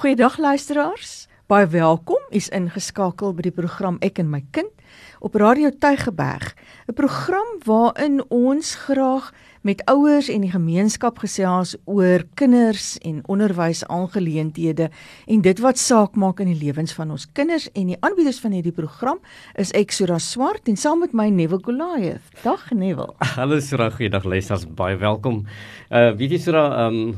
Goeiedag luisteraars. Baie welkom. U's ingeskakel by die program Ek en my kind op Radio Tygerberg, 'n program waarin ons graag met ouers en die gemeenskap gesels oor kinders en onderwys aangeleenthede en dit wat saak maak in die lewens van ons kinders en die aanbieders van hierdie program is Exura Swart en saam met my Neville Goliath. Dag Neville. Hallo Sura, goeiedag luisters, baie welkom. Uh weet jy Sura, ehm um,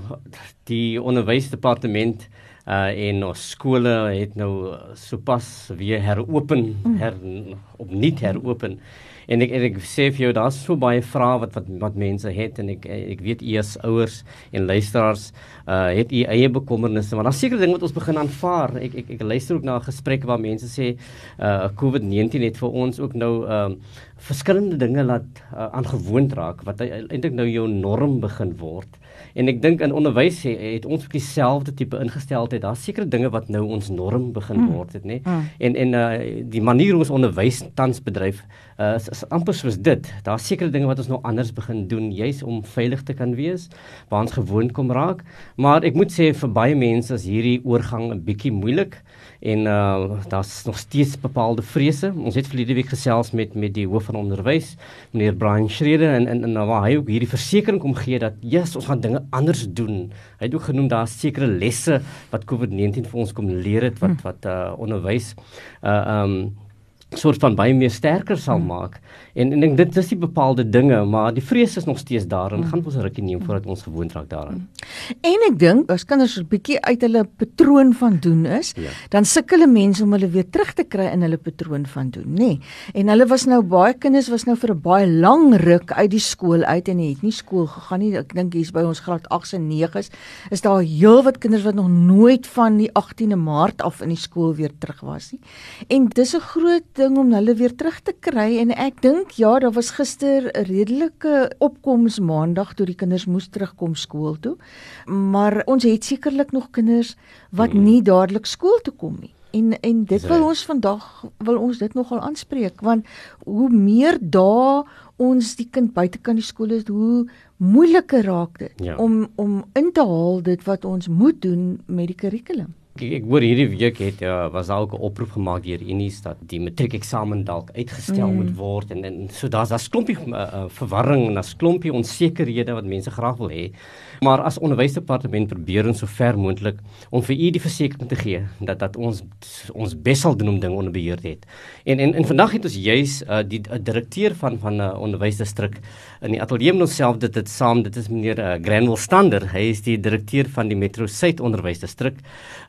die onderwysdepartement uh en ons skole het nou sopas weer heropen mm. her opnuut heropen. En ek en ek sê vir jou daar's so baie vrae wat wat wat mense het en ek ek weet u as ouers en luisteraars uh het u eie bekommernisse maar daar's seker dinge wat ons begin aanvaar. Ek ek ek luister ook na gesprekke waar mense sê uh COVID-19 het vir ons ook nou um uh, verskillende dinge laat uh, aangewoond raak wat eintlik nou jou norm begin word En ek dink in onderwys het, het ons ook dieselfde tipe ingesteldheid. Daar's sekere dinge wat nou ons norm begin mm. word het, nê. Mm. En en uh die manier hoe ons onderwys tans bedryf, uh is, is amper soos dit. Daar's sekere dinge wat ons nou anders begin doen, juis om veilig te kan wees, waar ons gewoond kom raak. Maar ek moet sê vir baie mense is hierdie oorgang 'n bietjie moeilik en uh daar's nog steeds bepaalde vrese. Ons het verlede week gesels met met die hoof van onderwys, meneer Brian Schreder en en, en waar hy ook hierdie versekering kom gee dat yes, ons gaan dinge anders doen. Hy het ook genoem daar's sekere lesse wat COVID-19 vir ons kom leer het wat hm. wat uh onderwys uh um soort van baie meer sterker sal hmm. maak. En en ek dit is die bepaalde dinge, maar die vrees is nog steeds daar en hmm. gaan ons rukkie neem voordat ons gewoond raak daaraan. Hmm. En ek dink as kinders 'n bietjie uit hulle patroon van doen is, ja. dan sukkel mense om hulle weer terug te kry in hulle patroon van doen, nê. Nee. En hulle was nou baie kinders was nou vir 'n baie lang ruk uit die skool uit en het nie skool gegaan nie. Ek dink hier's by ons graad 8 en 9s is daar heelwat kinders wat nog nooit van die 18de Maart af in die skool weer terug was nie. En dis 'n groot ding om hulle weer terug te kry en ek dink ja, daar was gister 'n redelike opkoms maandag toe die kinders moes terugkom skool toe. Maar ons het sekerlik nog kinders wat hmm. nie dadelik skool toe kom nie. En en dit wil ons vandag wil ons dit nogal aanspreek want hoe meer dae ons die kind buite kan die skool is, hoe moeiliker raak dit ja. om om in te haal dit wat ons moet doen met die kurrikulum. Ek, ek hoor hierdie week het uh, was daar ook 'n oproep gemaak deur Unis dat die matriekeksamen dalk uitgestel mm. moet word en en so daar's daar's klompie uh, uh, verwarring en daar's klompie onsekerhede wat mense graag wil hê. Maar as onderwysdepartement probeer ons so ver moontlik om vir u die versekering te gee dat dat ons ons bes sal doen om dinge onder beheer te hê. En en en vandag het ons juis uh, die uh, direkteur van van 'n uh, onderwysdistrik in die ateljee met onsself dit dit saam dit is meneer uh, Granwell Stander. Hy is die direkteur van die Metro Suid onderwysdistrik.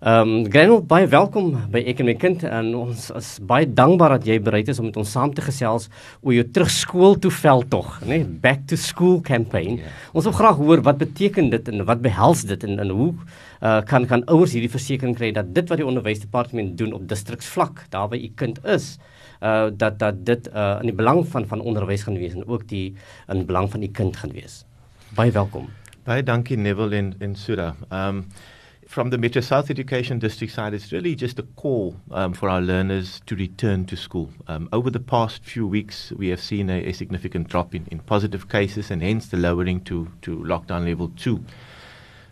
Uh, Ehm um, Granel baie welkom by ek en my kind en ons is baie dankbaar dat jy bereid is om met ons saam te gesels oor jou terugskool toe veldtog, nê, nee? back to school campaign. Yeah. Ja. Ons wil graag hoor wat beteken dit en wat behels dit en en hoe uh, kan kan ouers hierdie versekering kry dat dit wat die onderwysdepartement doen op distriksvlak daar by u kind is uh dat dat dit uh in die belang van van onderwys gaan wees en ook die in belang van u kind gaan wees. Baie welkom. Baie dankie Neville en en Sura. Ehm um, from the Metro South Education District side, it's really just a call um, for our learners to return to school. Um, over the past few weeks, we have seen a, a significant drop in, in, positive cases and hence the lowering to, to lockdown level two.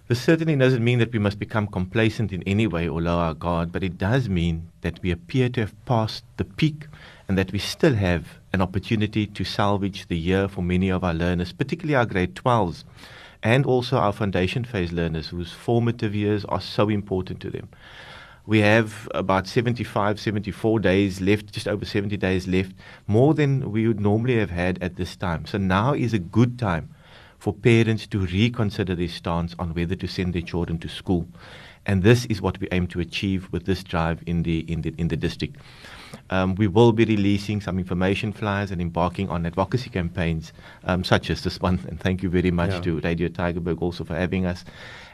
This certainly doesn't mean that we must become complacent in any way or lower our guard, but it does mean that we appear to have passed the peak and that we still have an opportunity to salvage the year for many of our learners, particularly our grade 12s and also our foundation phase learners whose formative years are so important to them. We have about 75, 74 days left, just over 70 days left, more than we would normally have had at this time. So now is a good time for parents to reconsider their stance on whether to send their children to school. And this is what we aim to achieve with this drive in the, in the, in the district. Um, we will be releasing some information flyers and embarking on advocacy campaigns um, such as this one. And thank you very much yeah. to Radio Tygerberg also for having us.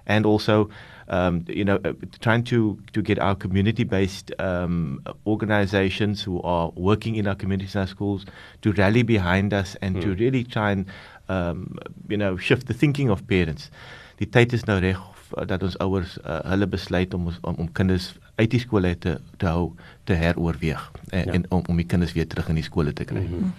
And also, um, you know, uh, trying to, to get our community-based um, organizations who are working in our communities and our schools to rally behind us and mm. to hmm. really try and, um, you know, shift the thinking of parents. Die tyd is nou reg dat ons ouers uh, hulle besluit om, om om kinders uit die skole te te hou te heroorweeg en, ja. en om om die kinders weer terug in die skole te kry. Mm -hmm.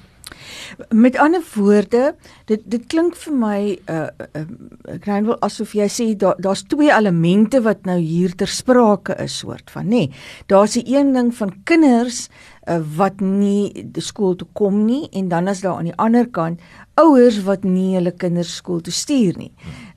Met ander woorde, dit dit klink vir my uh uh, wil asof jy sê daar daar's twee elemente wat nou hier ter sprake is soort van nê. Nee, daar's 'n een ding van kinders uh, wat nie skool toe kom nie en dan is daar aan die ander kant ouers wat nie hulle kinders skool toe stuur nie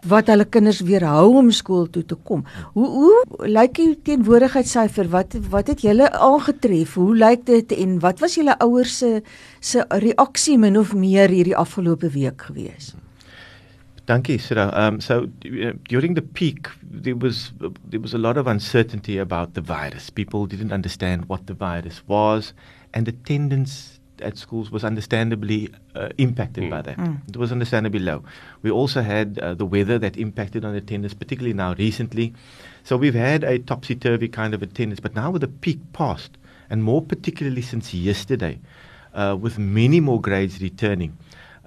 wat hulle kinders weerhou om skool toe te kom. Hoe hoe lyk die teenwoordigheidssyfer? Wat wat het julle aangetref? Hoe lyk dit en wat was julle ouers se se reaksie min of meer hierdie afgelope week gewees? Dankie, Sira. Um so during the peak there was there was a lot of uncertainty about the virus. People didn't understand what the virus was and attendance at schools was understandably uh, impacted mm. by that. Mm. It was understandably low. We also had uh, the weather that impacted on attendance, particularly now recently. So we've had a topsy turvy kind of attendance, but now with the peak past, and more particularly since yesterday, uh, with many more grades returning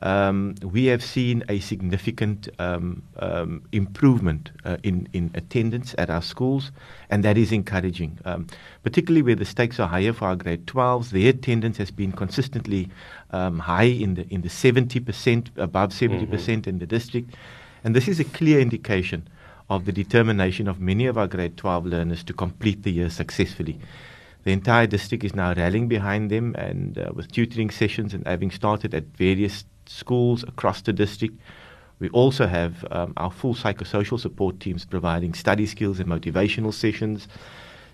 we have seen a significant um, um, improvement uh, in, in attendance at our schools, and that is encouraging. Um, particularly where the stakes are higher for our grade 12s, their attendance has been consistently um, high in the, in the 70%, above 70% mm-hmm. in the district. And this is a clear indication of the determination of many of our grade 12 learners to complete the year successfully. The entire district is now rallying behind them, and uh, with tutoring sessions and having started at various schools across the district. We also have um, our full psychosocial support teams providing study skills and motivational sessions.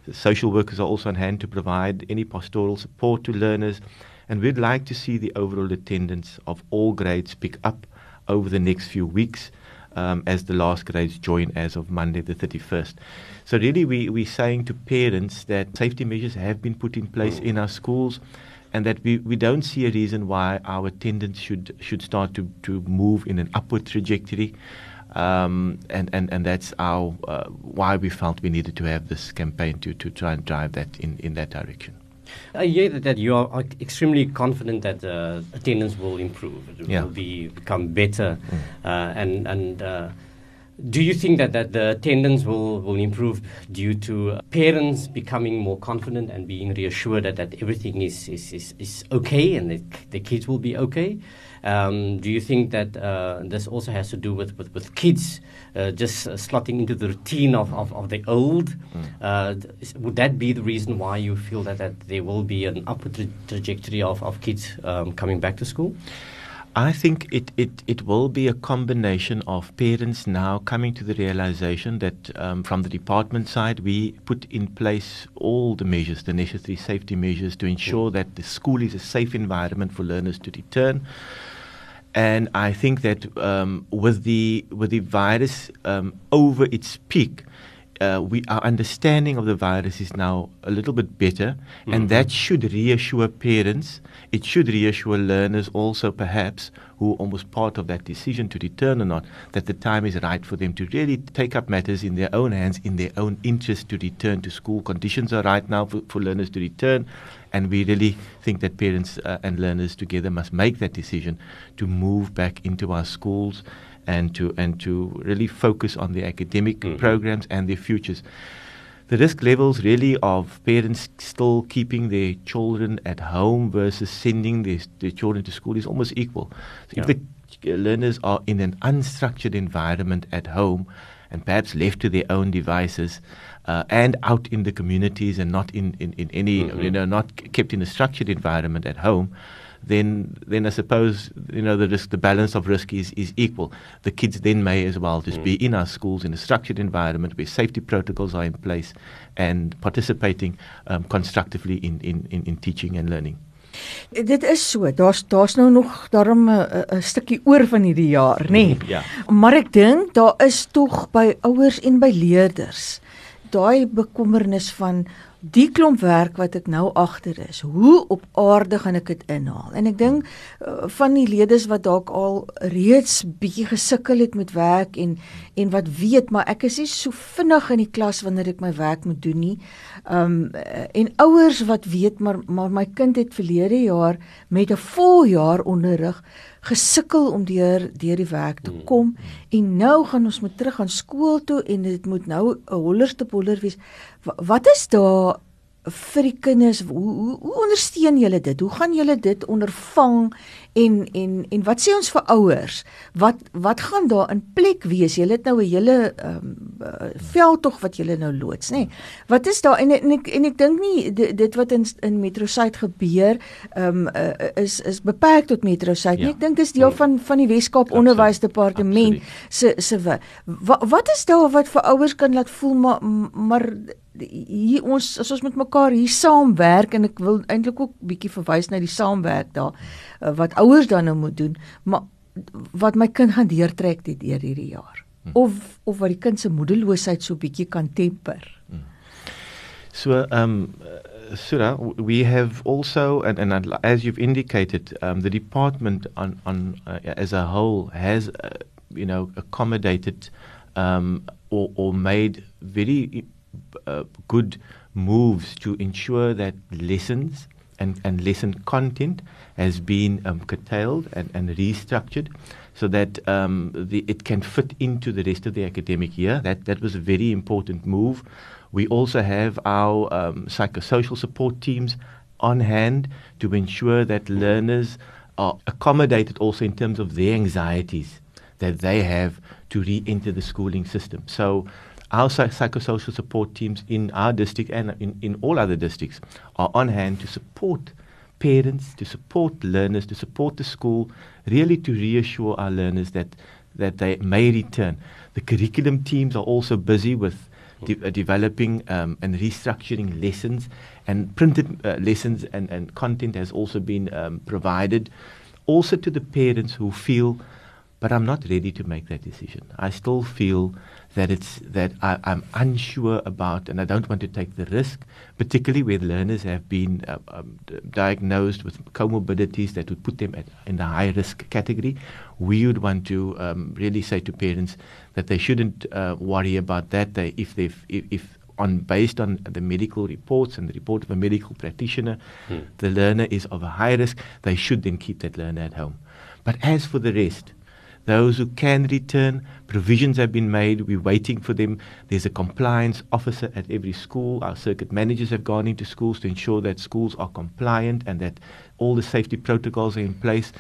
The social workers are also on hand to provide any pastoral support to learners. And we'd like to see the overall attendance of all grades pick up over the next few weeks um, as the last grades join as of Monday the 31st. So, really, we, we're saying to parents that safety measures have been put in place in our schools and that we, we don't see a reason why our attendance should should start to, to move in an upward trajectory. Um, and, and, and that's our, uh, why we felt we needed to have this campaign to, to try and drive that in, in that direction. I hear that, that you are extremely confident that uh, attendance will improve. It yeah. will be, become better. Mm. Uh, and and uh, do you think that, that the attendance will, will improve due to parents becoming more confident and being reassured that, that everything is, is, is, is okay and that the kids will be okay? Um, do you think that uh, this also has to do with, with, with kids uh, just uh, slotting into the routine of, of, of the old? Mm. would that be the reason why you feel that, that there will be an upward tra- trajectory of, of kids um, coming back to school? I think it, it, it will be a combination of parents now coming to the realization that um, from the department side, we put in place all the measures, the necessary safety measures to ensure that the school is a safe environment for learners to return. And I think that um, with, the, with the virus um, over its peak, uh, we our understanding of the virus is now a little bit better, mm-hmm. and that should reassure parents. It should reassure learners also, perhaps, who are almost part of that decision to return or not, that the time is right for them to really take up matters in their own hands, in their own interest to return to school. Conditions are right now for, for learners to return, and we really think that parents uh, and learners together must make that decision to move back into our schools and to and to really focus on the academic mm-hmm. programs and their futures. The risk levels really of parents still keeping their children at home versus sending their, their children to school is almost equal. So yeah. If the learners are in an unstructured environment at home and perhaps left to their own devices, uh, and out in the communities and not in, in, in any, mm-hmm. you know, not kept in a structured environment at home, then then I suppose you know the risk, the balance of risk is, is equal. The kids then may as well just mm. be in our schools in a structured environment where safety protocols are in place and participating um, constructively in, in, in, in teaching and learning. Dit is so. Daar's daar's nou nog daarom 'n stukkie oor van hierdie jaar, nê? Nee. ja. Maar ek dink daar is tog by ouers en by leerders daai bekommernis van die klomp werk wat ek nou agter is, hoe op aarde gaan ek dit inhaal? En ek dink uh, van die leerders wat dalk al reeds bietjie gesukkel het met werk en en wat weet, maar ek is nie so vinnig in die klas wanneer ek my werk moet doen nie. Um en ouers wat weet maar maar my kind het verlede jaar met 'n voljaar onderrig gesukkel om deur deur die werk te kom mm. en nou gaan ons moet terug aan skool toe en dit moet nou 'n holler te boller wees. Wat is daar vir die kinders hoe hoe, hoe ondersteun julle dit? Hoe gaan julle dit ondervang en en en wat sê ons vir ouers? Wat wat gaan daar in plek wees? Julle het nou 'n hele ehm um, veldtog wat julle nou loods, nê? Nee. Wat is daar en en ek en ek dink nie dit, dit wat in in Metro Suid gebeur ehm um, uh, is is beperk tot Metro nie. Ja. Ek dink dis deel van van die Weskaap Onderwysdepartement se se wat, wat is daar wat vir ouers kan laat voel maar maar hier ons as ons met mekaar hier saamwerk en ek wil eintlik ook bietjie verwys na die saamwerk daar uh, wat ouers dan nou moet doen maar wat my kind gaan deurtrek dit deur hierdie jaar hmm. of of wat die kind se moedeloosheid so bietjie kan temper. Hmm. So um Sura, we have also, and, and as you've indicated, um, the department on, on uh, as a whole has, uh, you know, accommodated um, or, or made very uh, good moves to ensure that lessons and, and lesson content has been um, curtailed and, and restructured so that um, the, it can fit into the rest of the academic year. That, that was a very important move. We also have our um, psychosocial support teams on hand to ensure that learners are accommodated also in terms of their anxieties that they have to re enter the schooling system. So our psychosocial support teams in our district and in, in all other districts are on hand to support parents, to support learners, to support the school, really to reassure our learners that, that they may return. The curriculum teams are also busy with de- uh, developing um, and restructuring lessons, and printed uh, lessons and, and content has also been um, provided. Also to the parents who feel, but I'm not ready to make that decision. I still feel that it's that I, am unsure about, and I don't want to take the risk, particularly where learners have been uh, um, diagnosed with comorbidities that would put them at, in the high risk category. We would want to um, really say to parents that they shouldn't uh, worry about that. They, if they if, if on based on the medical reports and the report of a medical practitioner, hmm. the learner is of a high risk, they should then keep that learner at home. But as for the rest, those who can return, provisions have been made. We're waiting for them. There's a compliance officer at every school. Our circuit managers have gone into schools to ensure that schools are compliant and that all the safety protocols are in place.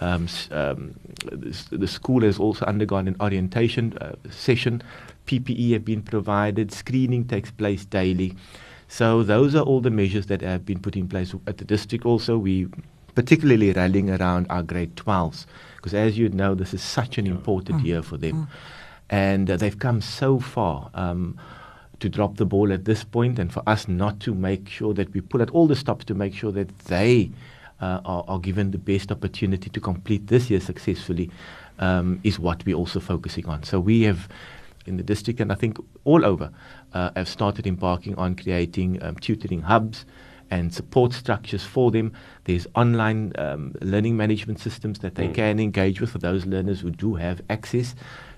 Um, um, the, school has also undergone an orientation uh, session. PPE have been provided. Screening takes place daily. So those are all the measures that have been put in place at the district. Also, we particularly rallying around our grade 12s because as you know, this is such an important mm. year for them. Mm. And uh, they've come so far um, to drop the ball at this point, and for us not to make sure that we pull at all the stops to make sure that they uh, are, are, given the best opportunity to complete this year successfully um, is what we're also focusing on. So we have in the district, and I think all over, uh, have started embarking on creating um, tutoring hubs and support structures for them. There's online um, learning management systems that they mm. can engage with for those learners who do have access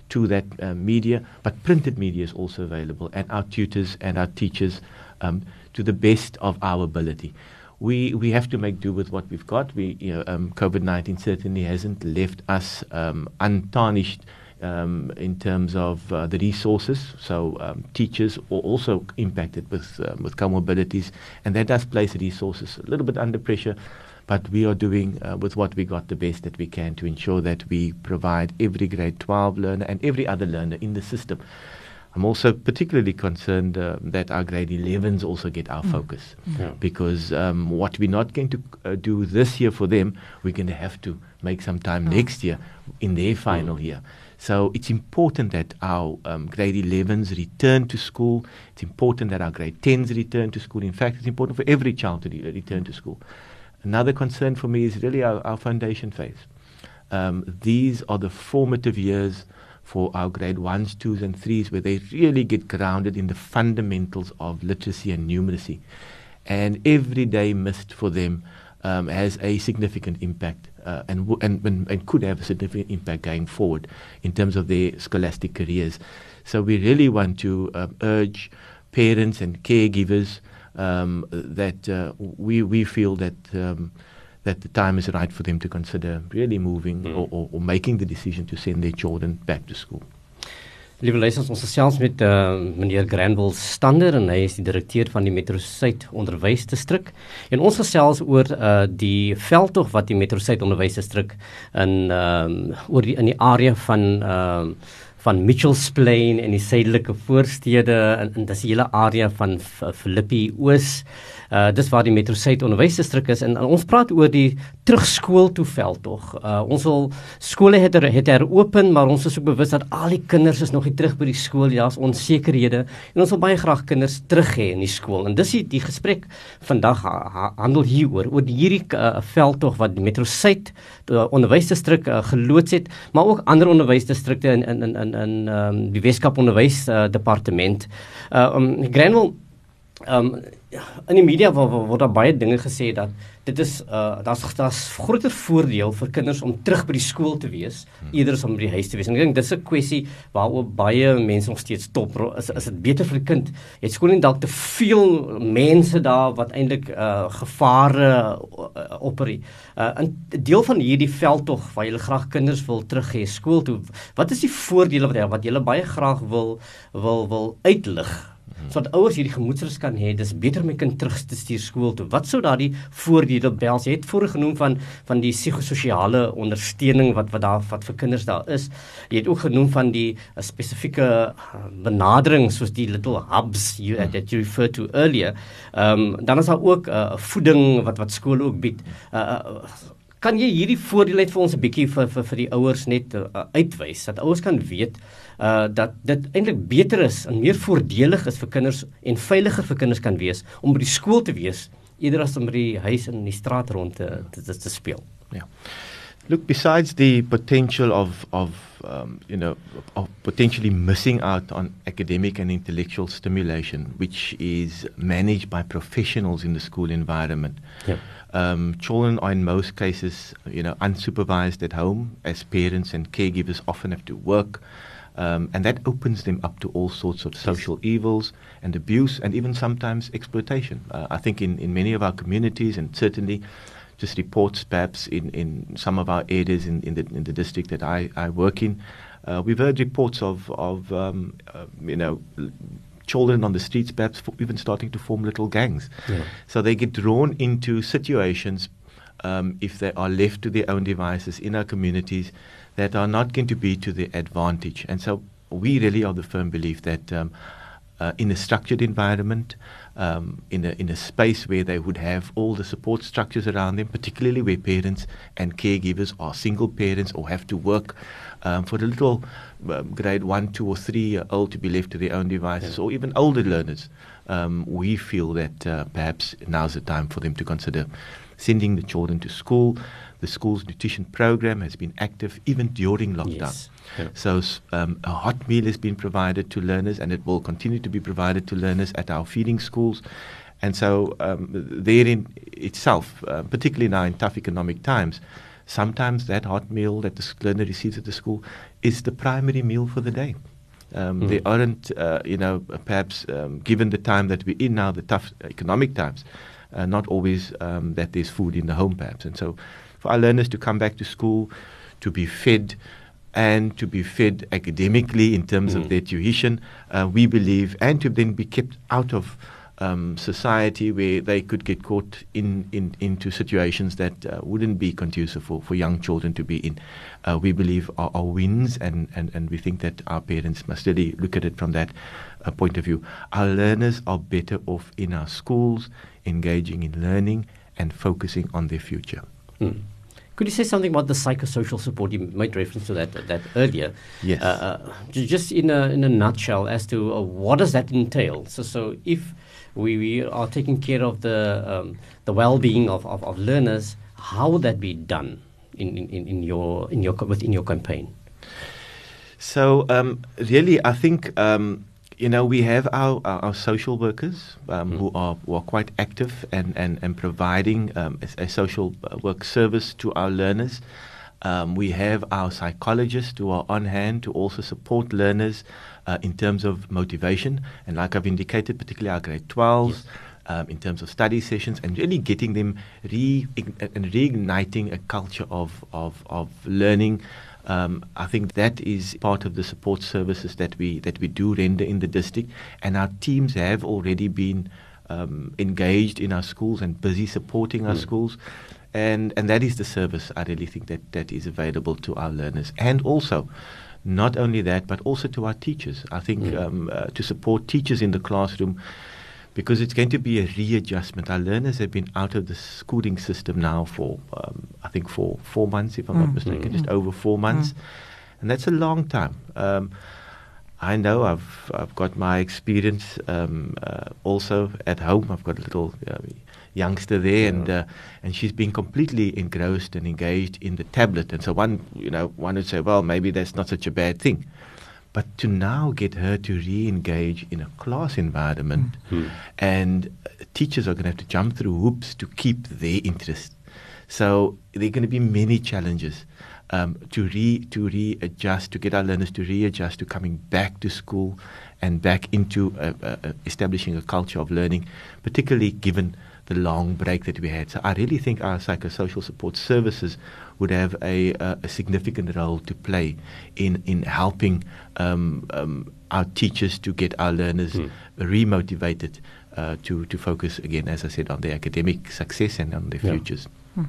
to that uh, media. But printed media is also available, and our tutors and our teachers um, to the best of our ability. We, we have to make do with what we've got. We, you know, um, COVID 19 certainly hasn't left us um, untarnished um, in terms of uh, the resources. So um, teachers are also impacted with uh, with comorbidities, and that does place the resources a little bit under pressure. But we are doing uh, with what we got the best that we can to ensure that we provide every grade 12 learner and every other learner in the system. I'm also particularly concerned uh, that our grade 11s also get our mm. focus mm. Yeah. because um, what we're not going to uh, do this year for them, we're going to have to make some time mm. next year in their final mm. year. So it's important that our um, grade 11s return to school. It's important that our grade 10s return to school. In fact, it's important for every child to re- return to school. Another concern for me is really our, our foundation phase. Um, these are the formative years for our grade 1s, 2s, and 3s where they really get grounded in the fundamentals of literacy and numeracy. And every day missed for them um, has a significant impact uh, and, w- and, and, and, could have a significant impact going forward in terms of their scholastic careers. So we really want to uh, urge parents and caregivers um, that uh, we, we feel that um, that the time is right for them to consider really moving mm. or, or, or, making the decision to send their children back to school. Liewe luisters, ons gesels met uh, meneer Granville Stander en hy is die direkteur van die Metro Suid Onderwysdistrik. En ons gesels oor uh, die veldtog wat die Metro Suid Onderwysdistrik in uh, oor die in die area van uh, van Mitchells Plain en die suidelike voorstede en, en dis die hele area van Philippi Oos. Uh dis waar die Metro Suid onderwysdistrik is en, en ons praat oor die terugskool toe veld tog. Uh ons wil skole het er, het heropen, maar ons is ook bewus dat al die kinders is nog nie terug by die skool. Daar's onsekerhede en ons wil baie graag kinders terug hê in die skool. En dis die, die gesprek vandag ha, ha, handel hieroor oor hierdie uh, veld tog wat die Metro Suid uh, onderwysdistrik uh, geloods het, maar ook ander onderwysdistrikte in in in in in um, die Weskaap onderwys uh, departement. Uh um, Granville um in die media word, word daar baie dinge gesê dat dit is uh daar's daar's groter voordeel vir kinders om terug by die skool te wees hmm. eerder as om by die huis te wees. En ek dink dis 'n kwessie waaroor baie mense nog steeds top is is dit beter vir die kind. Jy het skool nie dalk te veel mense daar wat eintlik uh gevare uh, opereer. Uh 'n deel van hierdie veldtog waar jy graag kinders wil terug hê skool toe. Wat is die voordele wat jy wat jy baie graag wil wil wil uitlig? Sodat ouers hierdie gemoedsrus kan hê dis beter om my kind terug te stuur skool toe. Wat sou daardie voordele bels jy het voorheen genoem van van die psigososiale ondersteuning wat wat daar wat vir kinders daar is. Jy het ook genoem van die uh, spesifieke uh, benadering soos die little hubs you uh, that you referred to earlier. Um, dan is daar ook uh, voeding wat wat skole ook bied. Uh, uh, Kan jy hierdie voordele net vir ons 'n bietjie vir vir vir die ouers net uh, uitwys dat ouers kan weet uh dat dit eintlik beter is en meer voordelig is vir kinders en veiliger vir kinders kan wees om by die skool te wees eerder as om by die huis en in die straat rond te te, te, speel. Ja. Look besides the potential of of um you know of potentially missing out on academic and intellectual stimulation which is managed by professionals in the school environment. Yeah. Um, children are in most cases, you know, unsupervised at home as parents and caregivers often have to work. Um, and that opens them up to all sorts of social evils and abuse and even sometimes exploitation. Uh, I think in, in many of our communities and certainly just reports perhaps in, in some of our areas in, in, the, in the district that I, I work in, uh, we've heard reports of, of um, uh, you know, children on the streets perhaps even starting to form little gangs. Yeah. So they get drawn into situations um, if they are left to their own devices in our communities that are not going to be to their advantage. And so we really are the firm belief that um, uh, in a structured environment, um, in, a, in a space where they would have all the support structures around them, particularly where parents and caregivers are single parents or have to work um, for the little um, grade one, two, or three year old to be left to their own devices, yeah. or even older learners, um, we feel that uh, perhaps now's the time for them to consider sending the children to school. The school's nutrition program has been active even during lockdown. Yes. Yeah. So um, a hot meal has been provided to learners, and it will continue to be provided to learners at our feeding schools. And so, um, therein itself, uh, particularly now in tough economic times, sometimes that hot meal that the learner receives at the school is the primary meal for the day. Um, mm. They aren't, uh, you know, perhaps um, given the time that we're in now, the tough economic times, uh, not always um, that there's food in the home, perhaps. And so, for our learners to come back to school, to be fed, and to be fed academically in terms mm. of their tuition, uh, we believe, and to then be kept out of um, society where they could get caught in, in into situations that uh, wouldn't be conducive for, for young children to be in. Uh, we believe are, are wins, and, and, and we think that our parents must really look at it from that uh, point of view. Our learners are better off in our schools, engaging in learning and focusing on their future. Mm. Could you say something about the psychosocial support? You made reference to that that earlier. Yes. Uh, uh just in a in a nutshell, as to uh, what does that entail? So, so if we, we are taking care of the um, the well-being of, of, of, learners. How would that be done in, in, in your in your within your campaign? So um, really, I think um, you know we have our our, our social workers mm. who are who are quite active and and, and providing um, a, a, social work service to our learners. Um, we have our psychologists who are on hand to also support learners uh, in terms of motivation. And like I've indicated, particularly our grade 12s, yes. um, in terms of study sessions, and really getting them re- and reigniting a culture of, of, of learning Um, I think that is part of the support services that we that we do render in the district, and our teams have already been um, engaged in our schools and busy supporting our mm. schools, and and that is the service I really think that that is available to our learners, and also. Not only that, but also to our teachers. I think mm. um, uh, to support teachers in the classroom, because it's going to be a readjustment. Our learners have been out of the schooling system now for, um, I think, for four months, if I'm mm. not mistaken, mm. just over four months, mm. and that's a long time. Um, I know I've I've got my experience um, uh, also at home. I've got a little uh, youngster there, yeah. and uh, and she's been completely engrossed and engaged in the tablet. And so one you know one would say, well, maybe that's not such a bad thing. But to now get her to re-engage in a class environment, mm-hmm. and teachers are going to have to jump through hoops to keep their interest. So there are going to be many challenges um, to re to readjust, to get our learners to readjust to coming back to school and back into uh, uh, uh, establishing a culture of learning, particularly given the long break that we had. So I really think our psychosocial support services would have a, a, a significant role to play in in helping um, um, our teachers to get our learners mm. remotivated uh, to to focus again, as I said, on their academic success and on their yeah. futures. Hmm.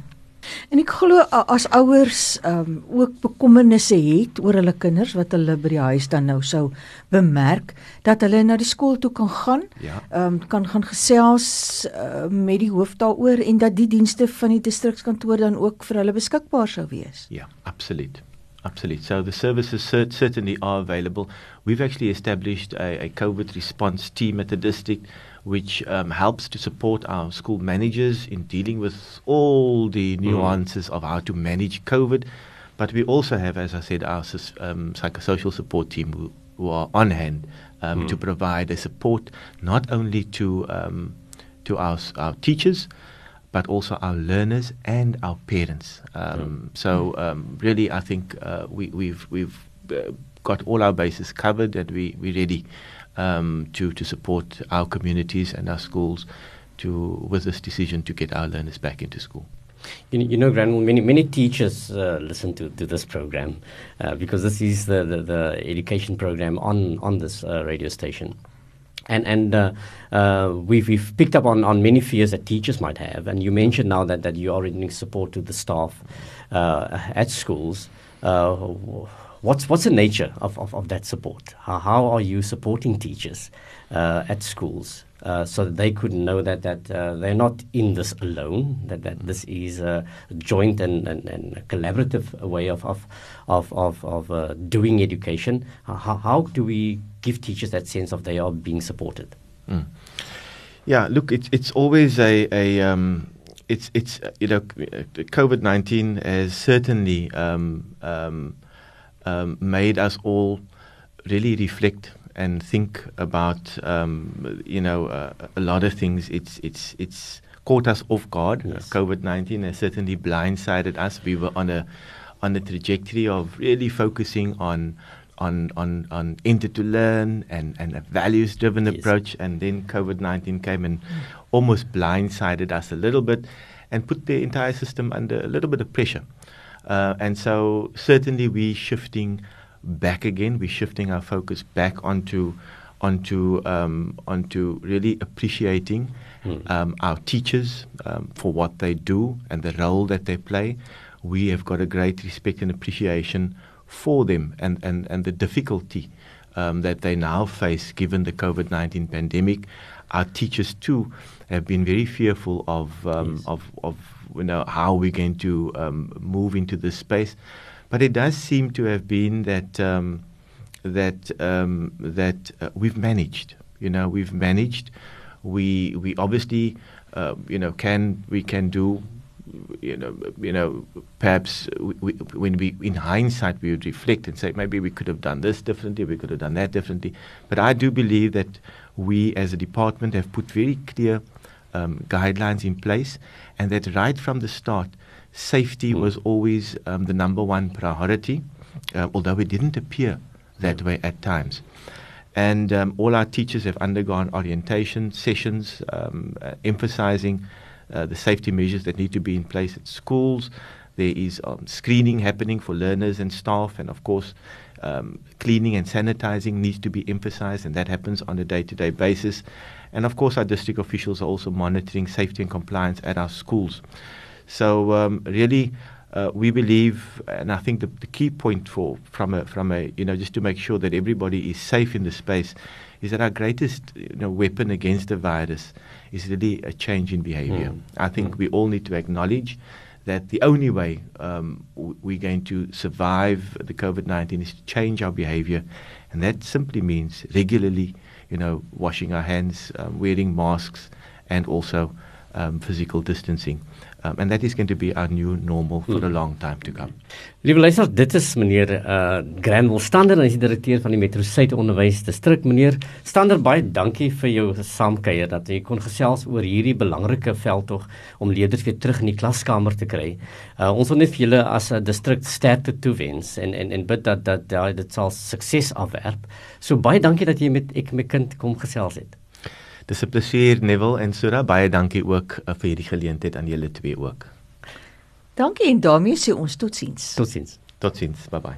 En ek glo as ouers um, ook bekommernisse het oor hulle kinders wat hulle by die huis dan nou sou bemerk dat hulle na die skool toe kan gaan. Ja. Ehm um, kan gaan gesels uh, met die hoof daaroor en dat die dienste van die distrikskantoor dan ook vir hulle beskikbaar sou wees. Ja, absoluut. Absolutely. So the services cert- certainly are available. We've actually established a, a COVID response team at the district which um, helps to support our school managers in dealing with all the mm-hmm. nuances mm. of how to manage COVID. But we also have, as I said, our um, psychosocial support team who, who are on hand um, mm. to provide a support not only to um, to our, our teachers, but also our learners and our parents. Um, mm. So um, really, I think uh, we, we've we've uh, got all our bases covered and we we're ready um, to to support our communities and our schools to with this decision to get our learners back into school. You, you know, Granville, many many teachers uh, listen to, to this program uh, because this is the, the, the, education program on on this uh, radio station. And and uh, uh, we've we've picked up on, on many fears that teachers might have, and you mentioned now that, that you are rendering support to the staff uh, at schools what's what's the nature of, of, of that support? How, how, are you supporting teachers uh, at schools uh, so that they could know that that uh, they're not in this alone? That that this is a joint and, and, and a collaborative way of of of of, of uh, doing education. How, how do we give teachers that sense of they are being supported? Mm. Yeah, look, it's it's always a a um, it's it's you know COVID nineteen has certainly um, um, um, made us all really reflect and think about um, you know uh, a lot of things. It's it's it's caught us off guard. Yes. COVID nineteen has certainly blindsided us. We were on a on a trajectory of really focusing on on on on enter to learn and and a values driven yes. approach, and then COVID nineteen came and almost blindsided us a little bit and put the entire system under a little bit of pressure. Uh, and so certainly we're shifting back again. We're shifting our focus back onto onto um, onto really appreciating mm. um, our teachers um, for what they do and the role that they play. We have got a great respect and appreciation for them and, and, and the difficulty um, that they now face given the COVID 19 pandemic. Our teachers, too, have been very fearful of, um, yes. of, of you know how we're going to um, move into this space. But it does seem to have been that um, that um, that uh, we've managed. You know, we've managed. We we obviously uh, you know can we can do you know, you know, perhaps we, we, when we, in hindsight, we would reflect and say maybe we could have done this differently, we could have done that differently. But I do believe that we, as a department, have put very clear um, guidelines in place, and that right from the start, safety mm. was always um, the number one priority, uh, although it didn't appear that mm. way at times. And um, all our teachers have undergone orientation sessions um, uh, emphasizing uh, the safety measures that need to be in place at schools. There is um, screening happening for learners and staff, and of course, um, cleaning and sanitizing needs to be emphasized, and that happens on a day to day basis. And of course, our district officials are also monitoring safety and compliance at our schools. So, um, really, uh, we believe, and I think the, the key point for from a from a you know just to make sure that everybody is safe in the space is that our greatest you know, weapon against the virus is really a change in behavior. Mm. I think mm. we all need to acknowledge that the only way um, we're going to survive the COVID 19 is to change our behavior. And that simply means regularly, you know, washing our hands, um, wearing masks, and also um, physical distancing. Um, and that is going to be our new normal for hmm. a long time to come. Liewe luisters, dit is meneer uh Granwell Stander, hy is die direkteur van die Metro Suid Onderwys Distrik. Meneer Stander, baie dankie vir jou saamkuier dat jy kon gesels oor hierdie belangrike veldtog om leerders weer terug in die klaskamer te kry. Uh ons wil net vir julle as 'n distrik sterkte toewens en en en bid dat dat, dat dit sal sukses afwerp. So baie dankie dat jy met ek my kind kom gesels het. Dis 'n plesier Neville en Sura baie dankie ook uh, vir hierdie geleentheid aan julle twee ook. Dankie en daarmee sê ons totsiens. Totsiens. Totsiens. Bye bye.